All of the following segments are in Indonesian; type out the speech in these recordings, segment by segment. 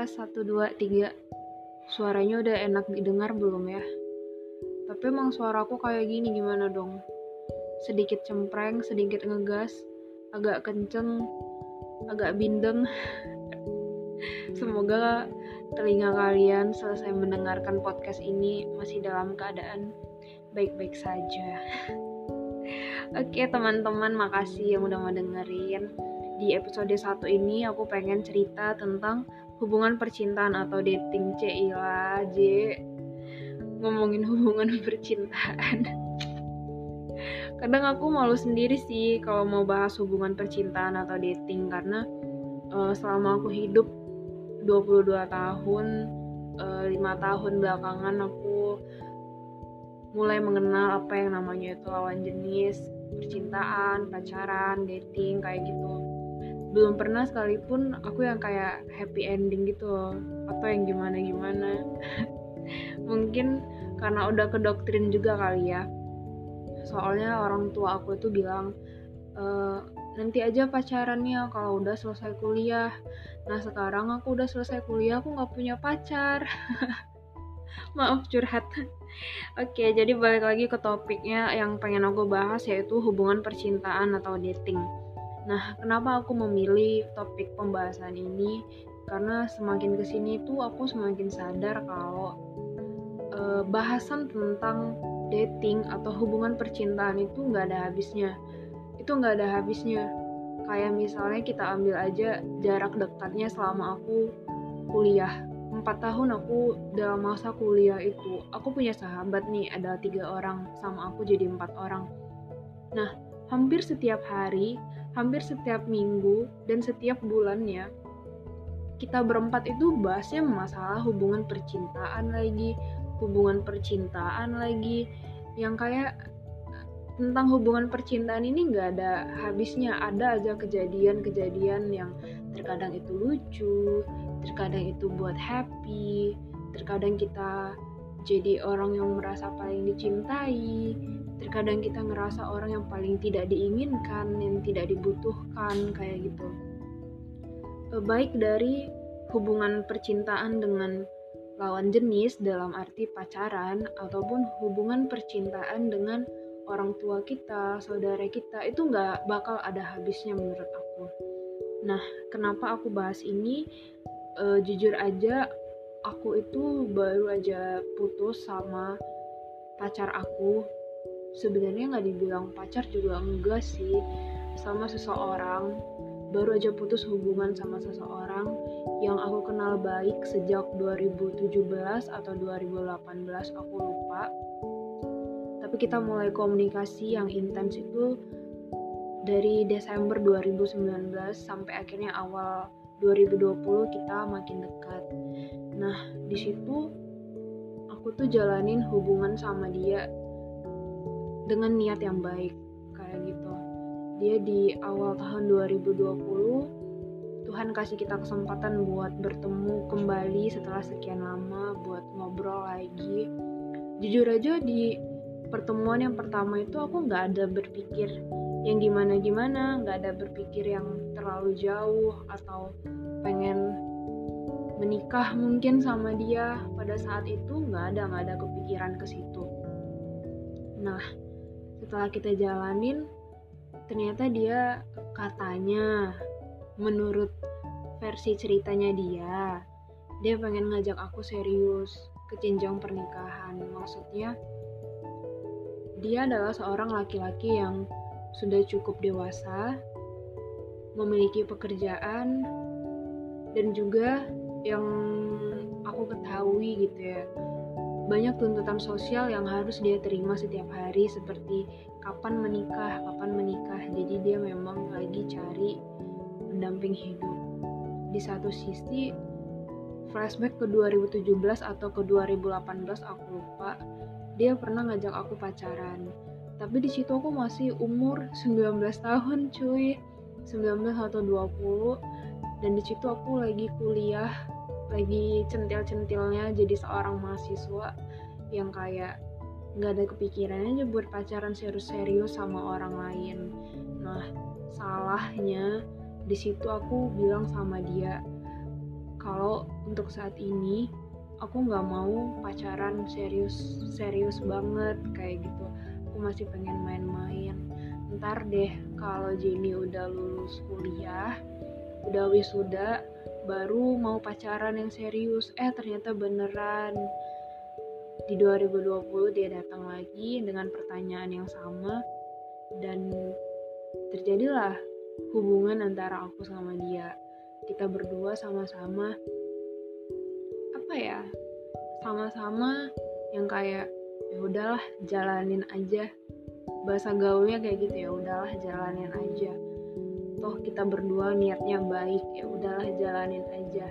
tes 1, 2, 3 Suaranya udah enak didengar belum ya? Tapi emang suaraku kayak gini gimana dong? Sedikit cempreng, sedikit ngegas, agak kenceng, agak bindeng Semoga telinga kalian selesai mendengarkan podcast ini masih dalam keadaan baik-baik saja Oke teman-teman makasih yang udah mau dengerin di episode 1 ini aku pengen cerita tentang hubungan percintaan atau dating. Cila J. Ngomongin hubungan percintaan. Kadang aku malu sendiri sih kalau mau bahas hubungan percintaan atau dating karena uh, selama aku hidup 22 tahun eh, 5 tahun belakangan aku mulai mengenal apa yang namanya itu lawan jenis percintaan, pacaran, dating kayak gitu belum pernah sekalipun aku yang kayak happy ending gitu loh. Atau yang gimana gimana mungkin karena udah ke doktrin juga kali ya. Soalnya orang tua aku itu bilang e, nanti aja pacarannya kalau udah selesai kuliah. Nah sekarang aku udah selesai kuliah aku nggak punya pacar. Maaf curhat. Oke jadi balik lagi ke topiknya yang pengen aku bahas yaitu hubungan percintaan atau dating Nah, kenapa aku memilih topik pembahasan ini? Karena semakin ke sini tuh aku semakin sadar kalau e, bahasan tentang dating atau hubungan percintaan itu nggak ada habisnya. Itu nggak ada habisnya. Kayak misalnya kita ambil aja jarak dekatnya selama aku kuliah. Empat tahun aku dalam masa kuliah itu, aku punya sahabat nih, ada tiga orang, sama aku jadi empat orang. Nah, hampir setiap hari hampir setiap minggu dan setiap bulannya kita berempat itu bahasnya masalah hubungan percintaan lagi, hubungan percintaan lagi, yang kayak tentang hubungan percintaan ini nggak ada habisnya, ada aja kejadian-kejadian yang terkadang itu lucu, terkadang itu buat happy, terkadang kita jadi orang yang merasa paling dicintai, terkadang kita ngerasa orang yang paling tidak diinginkan yang tidak dibutuhkan kayak gitu eh, baik dari hubungan percintaan dengan lawan jenis dalam arti pacaran ataupun hubungan percintaan dengan orang tua kita, saudara kita itu nggak bakal ada habisnya menurut aku. Nah, kenapa aku bahas ini? E, jujur aja, aku itu baru aja putus sama pacar aku sebenarnya nggak dibilang pacar juga enggak sih. Sama seseorang baru aja putus hubungan sama seseorang yang aku kenal baik sejak 2017 atau 2018 aku lupa. Tapi kita mulai komunikasi yang intens itu dari Desember 2019 sampai akhirnya awal 2020 kita makin dekat. Nah di situ aku tuh jalanin hubungan sama dia dengan niat yang baik kayak gitu. Dia di awal tahun 2020 Tuhan kasih kita kesempatan buat bertemu kembali setelah sekian lama buat ngobrol lagi. Jujur aja di pertemuan yang pertama itu aku nggak ada berpikir yang gimana gimana nggak ada berpikir yang terlalu jauh atau pengen menikah mungkin sama dia. Pada saat itu nggak ada nggak ada kepikiran ke situ. Nah setelah kita jalanin ternyata dia katanya menurut versi ceritanya dia dia pengen ngajak aku serius ke jenjang pernikahan. Maksudnya dia adalah seorang laki-laki yang sudah cukup dewasa memiliki pekerjaan dan juga yang aku ketahui gitu ya banyak tuntutan sosial yang harus dia terima setiap hari seperti kapan menikah, kapan menikah. Jadi dia memang lagi cari pendamping hidup. Di satu sisi flashback ke 2017 atau ke 2018 aku lupa, dia pernah ngajak aku pacaran. Tapi di situ aku masih umur 19 tahun, cuy. 19 atau 20 dan di situ aku lagi kuliah lagi centil-centilnya jadi seorang mahasiswa yang kayak nggak ada kepikiran aja buat pacaran serius-serius sama orang lain. Nah salahnya di situ aku bilang sama dia kalau untuk saat ini aku nggak mau pacaran serius serius banget kayak gitu. Aku masih pengen main-main. Ntar deh kalau Jenny udah lulus kuliah udah wisuda baru mau pacaran yang serius. Eh ternyata beneran. Di 2020 dia datang lagi dengan pertanyaan yang sama. Dan terjadilah hubungan antara aku sama dia. Kita berdua sama-sama apa ya sama-sama yang kayak ya udahlah jalanin aja. Bahasa gaulnya kayak gitu ya udahlah jalanin aja toh kita berdua niatnya baik ya udahlah jalanin aja.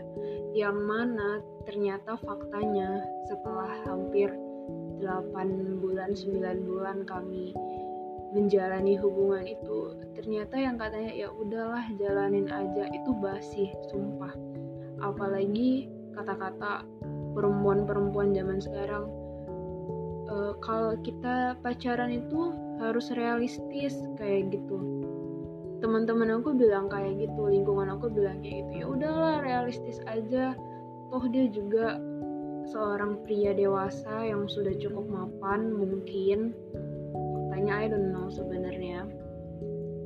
Yang mana ternyata faktanya setelah hampir 8 bulan 9 bulan kami menjalani hubungan itu ternyata yang katanya ya udahlah jalanin aja itu basi sumpah. Apalagi kata-kata perempuan-perempuan zaman sekarang e, kalau kita pacaran itu harus realistis kayak gitu teman-teman aku bilang kayak gitu lingkungan aku bilang kayak gitu ya udahlah realistis aja. Toh dia juga seorang pria dewasa yang sudah cukup mapan mungkin. Faktanya I don't know sebenarnya.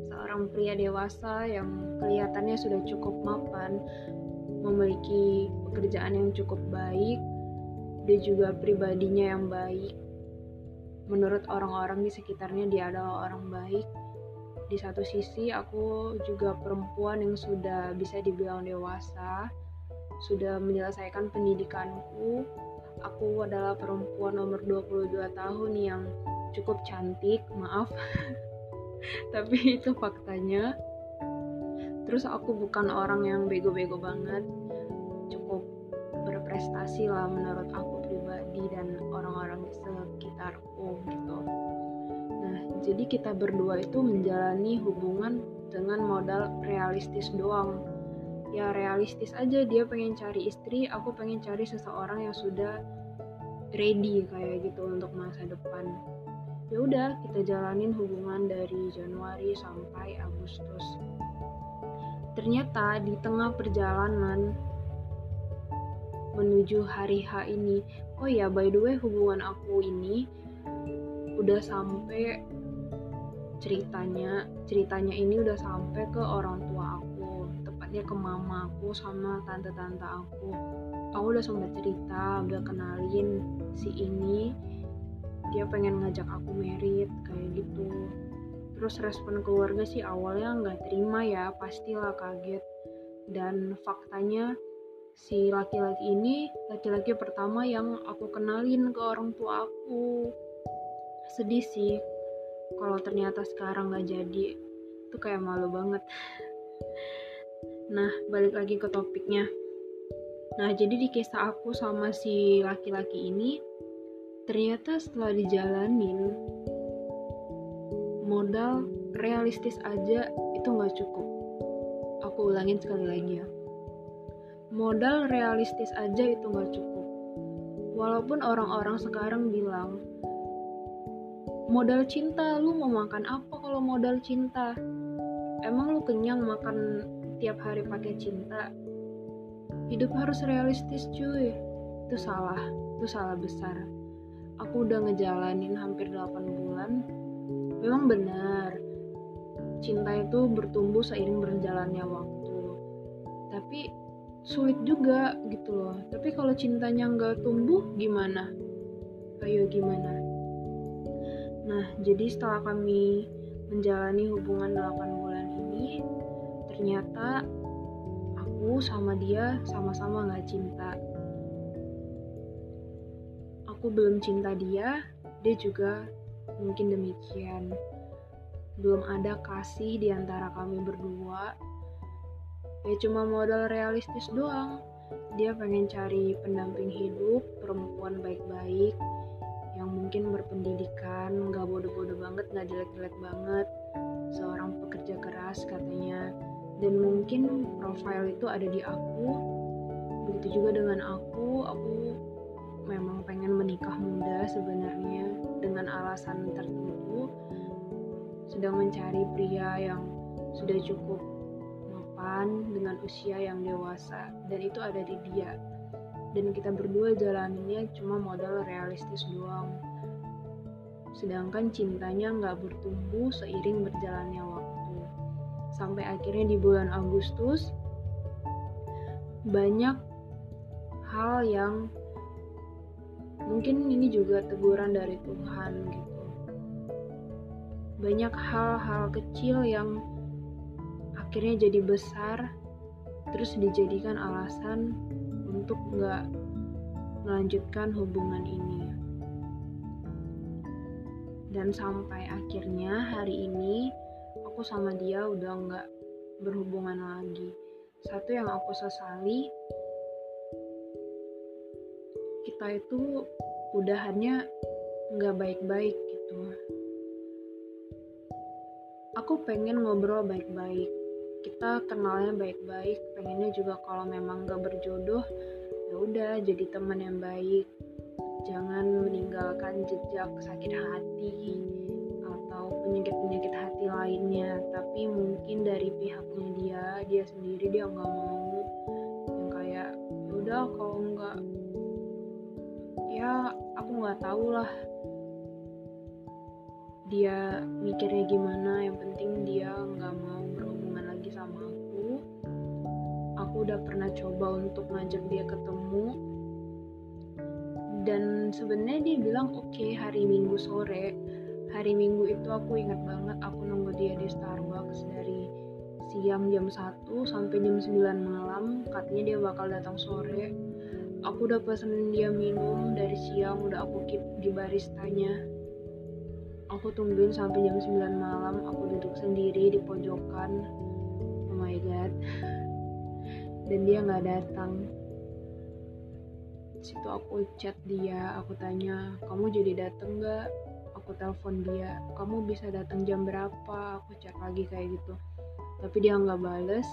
Seorang pria dewasa yang kelihatannya sudah cukup mapan memiliki pekerjaan yang cukup baik dia juga pribadinya yang baik. Menurut orang-orang di sekitarnya dia adalah orang baik di satu sisi aku juga perempuan yang sudah bisa dibilang dewasa sudah menyelesaikan pendidikanku. Aku adalah perempuan nomor 22 tahun yang cukup cantik maaf. Tapi itu faktanya. Terus aku bukan orang yang bego-bego banget. Cukup berprestasi lah menurut aku pribadi dan jadi kita berdua itu menjalani hubungan dengan modal realistis doang. Ya realistis aja. Dia pengen cari istri aku pengen cari seseorang yang sudah ready kayak gitu untuk masa depan. Ya udah kita jalanin hubungan dari Januari sampai Agustus. Ternyata di tengah perjalanan menuju hari H ini oh ya by the way hubungan aku ini udah sampai ceritanya ceritanya ini udah sampai ke orang tua aku tepatnya ke mama aku sama tante-tante aku. Aku udah sempat cerita udah kenalin si ini. Dia pengen ngajak aku merit kayak gitu. Terus respon keluarga sih awalnya nggak terima ya pastilah kaget. Dan faktanya si laki-laki ini laki-laki pertama yang aku kenalin ke orang tua aku. Sedih sih kalau ternyata sekarang nggak jadi itu kayak malu banget nah balik lagi ke topiknya nah jadi di kisah aku sama si laki-laki ini Ternyata setelah dijalanin, modal realistis aja itu nggak cukup. Aku ulangin sekali lagi ya. Modal realistis aja itu nggak cukup. Walaupun orang-orang sekarang bilang, modal cinta, lu mau makan apa kalau modal cinta? Emang lu kenyang makan tiap hari pakai cinta? Hidup harus realistis cuy. Itu salah, itu salah besar. Aku udah ngejalanin hampir 8 bulan. Memang benar. Cinta itu bertumbuh seiring berjalannya waktu. Tapi sulit juga gitu loh. Tapi kalau cintanya nggak tumbuh gimana? Ayo gimana nah jadi setelah kami menjalani hubungan 8 bulan ini ternyata aku sama dia sama-sama nggak cinta aku belum cinta dia, dia juga mungkin demikian. Belum ada kasih di antara kami berdua. Ya cuma modal realistis doang. Dia pengen cari pendamping hidup, perempuan baik-baik, yang mungkin berpendidikan, nggak bodoh-bodoh banget, nggak jelek-jelek banget, seorang pekerja keras katanya, dan mungkin profile itu ada di aku. Begitu juga dengan aku, aku memang pengen menikah muda sebenarnya dengan alasan tertentu sedang mencari pria yang sudah cukup mapan dengan usia yang dewasa dan itu ada di dia dan kita berdua jalaninnya cuma modal realistis doang. Sedangkan cintanya nggak bertumbuh seiring berjalannya waktu. Sampai akhirnya di bulan Agustus banyak hal yang mungkin ini juga teguran dari Tuhan gitu. Banyak hal-hal kecil yang akhirnya jadi besar terus dijadikan alasan untuk nggak melanjutkan hubungan ini. Dan sampai akhirnya hari ini aku sama dia udah nggak berhubungan lagi. Satu yang aku sesali kita itu udahannya nggak baik-baik gitu. Aku pengen ngobrol baik-baik kita kenalnya baik-baik pengennya juga kalau memang gak berjodoh ya udah jadi teman yang baik. Jangan meninggalkan jejak sakit hati atau penyakit-penyakit hati lainnya. Tapi mungkin dari pihaknya dia dia sendiri dia nggak mau. Yang kayak ya udah kalau nggak ya aku nggak tahu lah. Dia mikirnya gimana yang penting dia nggak mau udah pernah coba untuk ngajak dia ketemu. Dan sebenarnya dia bilang oke okay, hari minggu sore. Hari minggu itu aku ingat banget aku nunggu dia di Starbucks dari siang jam 1 sampai jam 9 malam. Katanya dia bakal datang sore. Aku udah pesen dia minum dari siang udah aku keep di baristanya. Aku tungguin sampai jam 9 malam aku duduk sendiri di pojokan. Oh my god dan dia nggak datang. Situ aku chat dia aku tanya kamu jadi dateng nggak? Aku telepon dia kamu bisa datang jam berapa? Aku chat lagi kayak gitu. Tapi dia nggak bales.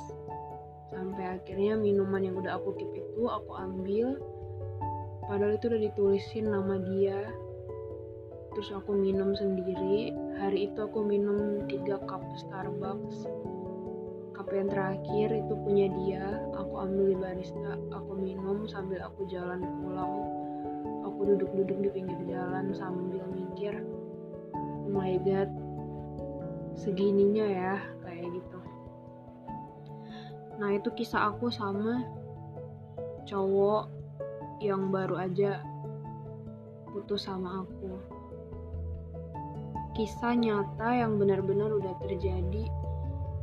Sampai akhirnya minuman yang udah aku keep itu aku ambil. Padahal itu udah ditulisin nama dia. Terus aku minum sendiri. Hari itu aku minum 3 cup Starbucks cup yang terakhir itu punya dia aku ambil di barista aku minum sambil aku jalan pulang. Aku duduk-duduk di pinggir jalan sambil mikir oh my god segininya ya kayak gitu. Nah itu kisah aku sama cowok yang baru aja putus sama aku. Kisah nyata yang benar-benar udah terjadi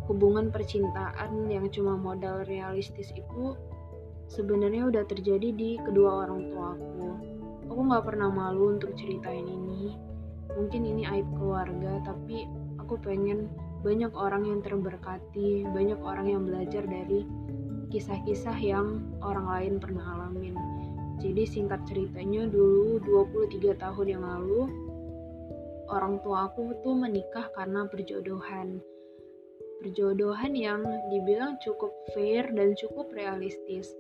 hubungan percintaan yang cuma modal realistis itu sebenarnya udah terjadi di kedua orang tua aku. Aku nggak pernah malu untuk ceritain ini. Mungkin ini aib keluarga, tapi aku pengen banyak orang yang terberkati, banyak orang yang belajar dari kisah-kisah yang orang lain pernah alamin. Jadi singkat ceritanya dulu 23 tahun yang lalu orang tua aku tuh menikah karena perjodohan perjodohan yang dibilang cukup fair dan cukup realistis.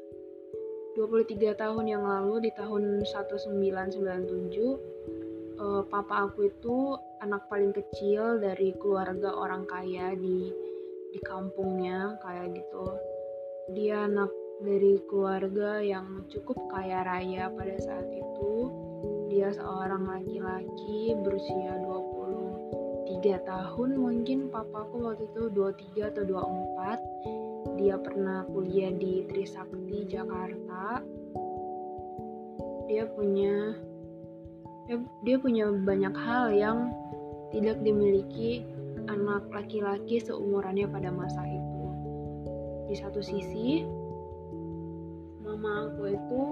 23 tahun yang lalu di tahun 1997 uh, papa aku itu anak paling kecil dari keluarga orang kaya di di kampungnya kayak gitu. Dia anak dari keluarga yang cukup kaya raya pada saat itu. Dia seorang laki-laki berusia 20 tiga tahun mungkin papaku waktu itu 23 atau 24 dia pernah kuliah di Trisakti Jakarta. Dia punya dia, dia punya banyak hal yang tidak dimiliki anak laki-laki seumurannya pada masa itu. Di satu sisi mama aku itu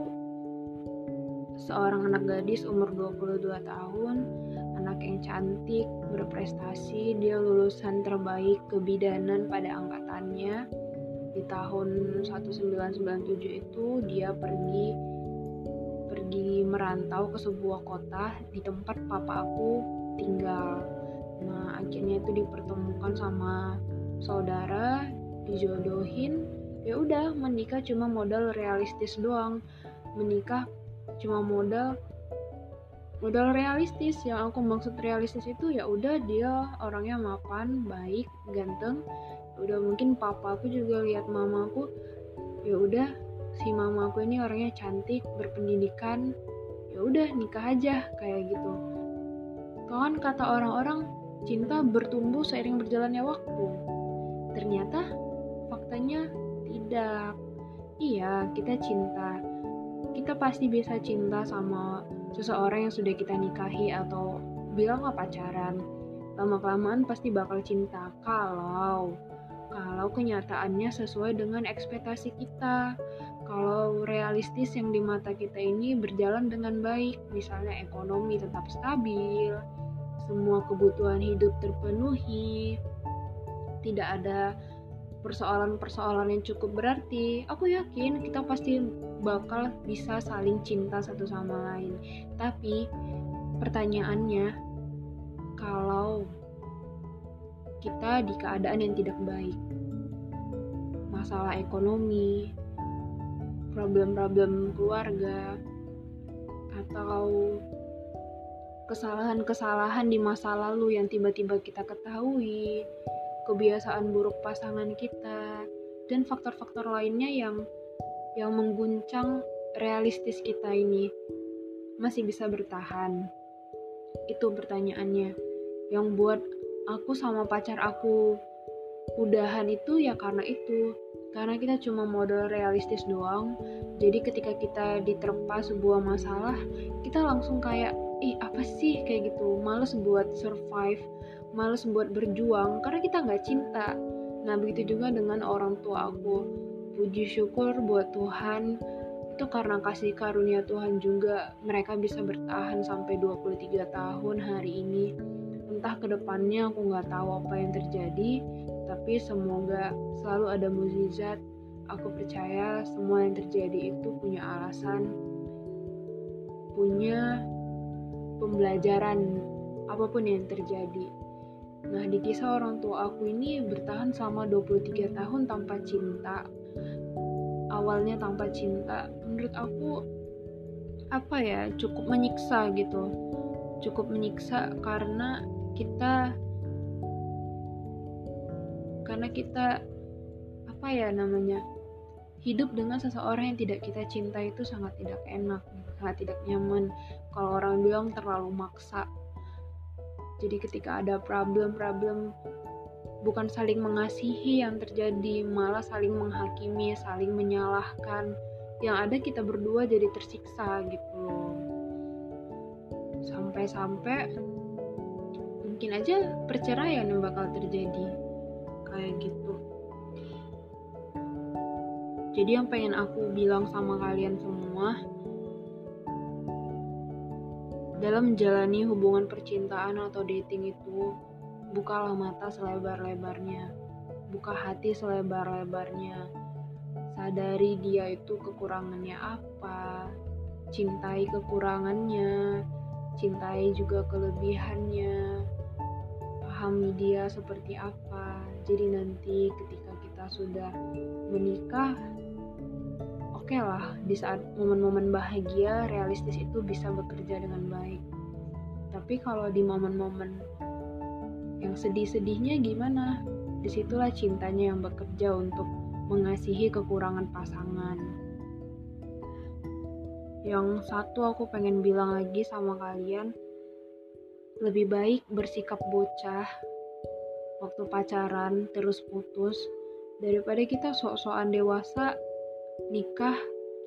seorang anak gadis umur 22 tahun anak yang cantik, berprestasi, dia lulusan terbaik kebidanan pada angkatannya. Di tahun 1997 itu dia pergi pergi merantau ke sebuah kota di tempat papa aku tinggal. Nah, akhirnya itu dipertemukan sama saudara, dijodohin, ya udah menikah cuma modal realistis doang. Menikah cuma modal modal realistis yang aku maksud realistis itu ya udah dia orangnya mapan baik ganteng. Udah mungkin papa aku juga lihat mama aku ya udah si mama aku ini orangnya cantik berpendidikan. Ya udah nikah aja kayak gitu. Kan kata orang-orang cinta bertumbuh seiring berjalannya waktu. Ternyata faktanya tidak. Iya kita cinta kita pasti bisa cinta sama seseorang yang sudah kita nikahi atau bilang nggak pacaran. Lama kelamaan pasti bakal cinta kalau kalau kenyataannya sesuai dengan ekspektasi kita. Kalau realistis yang di mata kita ini berjalan dengan baik misalnya ekonomi tetap stabil semua kebutuhan hidup terpenuhi tidak ada persoalan-persoalan yang cukup berarti, aku yakin kita pasti bakal bisa saling cinta satu sama lain. Tapi pertanyaannya, kalau kita di keadaan yang tidak baik, masalah ekonomi, problem-problem keluarga, atau kesalahan-kesalahan di masa lalu yang tiba-tiba kita ketahui, kebiasaan buruk pasangan kita, dan faktor-faktor lainnya yang yang mengguncang realistis kita ini masih bisa bertahan. Itu pertanyaannya. Yang buat aku sama pacar aku udahan itu ya karena itu. Karena kita cuma modal realistis doang. Jadi ketika kita diterpa sebuah masalah, kita langsung kayak, ih apa sih kayak gitu. Males buat survive males buat berjuang karena kita nggak cinta. Nah begitu juga dengan orang tua aku. Puji syukur buat Tuhan itu karena kasih karunia Tuhan juga mereka bisa bertahan sampai 23 tahun hari ini. Entah ke depannya aku nggak tahu apa yang terjadi, tapi semoga selalu ada mukjizat. Aku percaya semua yang terjadi itu punya alasan, punya pembelajaran apa pun yang terjadi. Nah, di kisah orang tua aku ini bertahan selama 23 tahun tanpa cinta. Awalnya tanpa cinta, menurut aku apa ya, cukup menyiksa gitu. Cukup menyiksa karena kita karena kita apa ya namanya? Hidup dengan seseorang yang tidak kita cinta itu sangat tidak enak, sangat tidak nyaman. Kalau orang bilang terlalu maksa, jadi ketika ada problem-problem bukan saling mengasihi yang terjadi, malah saling menghakimi, saling menyalahkan. Yang ada kita berdua jadi tersiksa gitu. Sampai-sampai mungkin aja perceraian yang bakal terjadi. Kayak gitu. Jadi yang pengen aku bilang sama kalian semua, dalam menjalani hubungan percintaan atau dating itu, bukalah mata selebar-lebarnya, buka hati selebar-lebarnya, sadari dia itu kekurangannya apa, cintai kekurangannya, cintai juga kelebihannya, pahami dia seperti apa. Jadi nanti ketika kita sudah menikah, oke okay lah di saat momen-momen bahagia realistis itu bisa bekerja dengan baik. Tapi kalau di momen-momen yang sedih-sedihnya gimana? Di situlah cintanya yang bekerja untuk mengasihi kekurangan pasangan. Yang satu aku pengen bilang lagi sama kalian lebih baik bersikap bocah waktu pacaran terus putus daripada kita sok-sokan dewasa nikah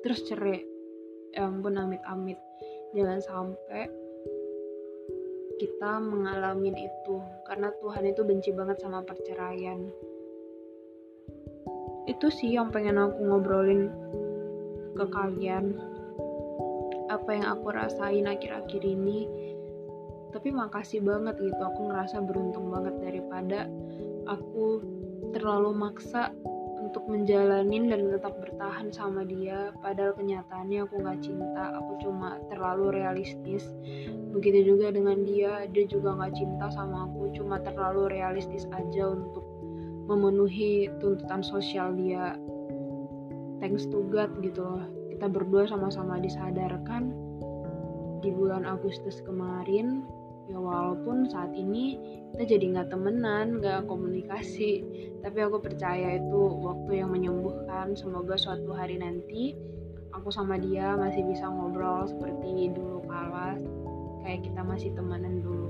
terus cerai. Ya ampun amit-amit. Jangan sampai kita mengalami itu karena Tuhan itu benci banget sama perceraian. Itu sih yang pengen aku ngobrolin ke kalian. Apa yang aku rasain akhir-akhir ini. Tapi makasih banget gitu aku ngerasa beruntung banget daripada aku terlalu maksa untuk menjalanin dan tetap bertahan sama dia. Padahal kenyataannya aku nggak cinta aku cuma terlalu realistis. Begitu juga dengan dia dia juga nggak cinta sama aku cuma terlalu realistis aja untuk memenuhi tuntutan sosial dia. Thanks to God gitu loh. Kita berdua sama-sama disadarkan di bulan Agustus kemarin ya walaupun saat ini kita jadi nggak temenan nggak komunikasi tapi aku percaya itu waktu yang menyembuhkan. Semoga suatu hari nanti aku sama dia masih bisa ngobrol seperti dulu kala kayak kita masih temenan dulu.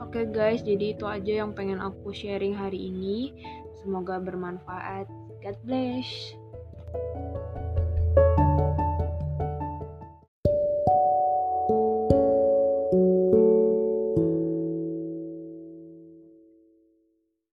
Oke okay guys jadi itu aja yang pengen aku sharing hari ini. Semoga bermanfaat. God bless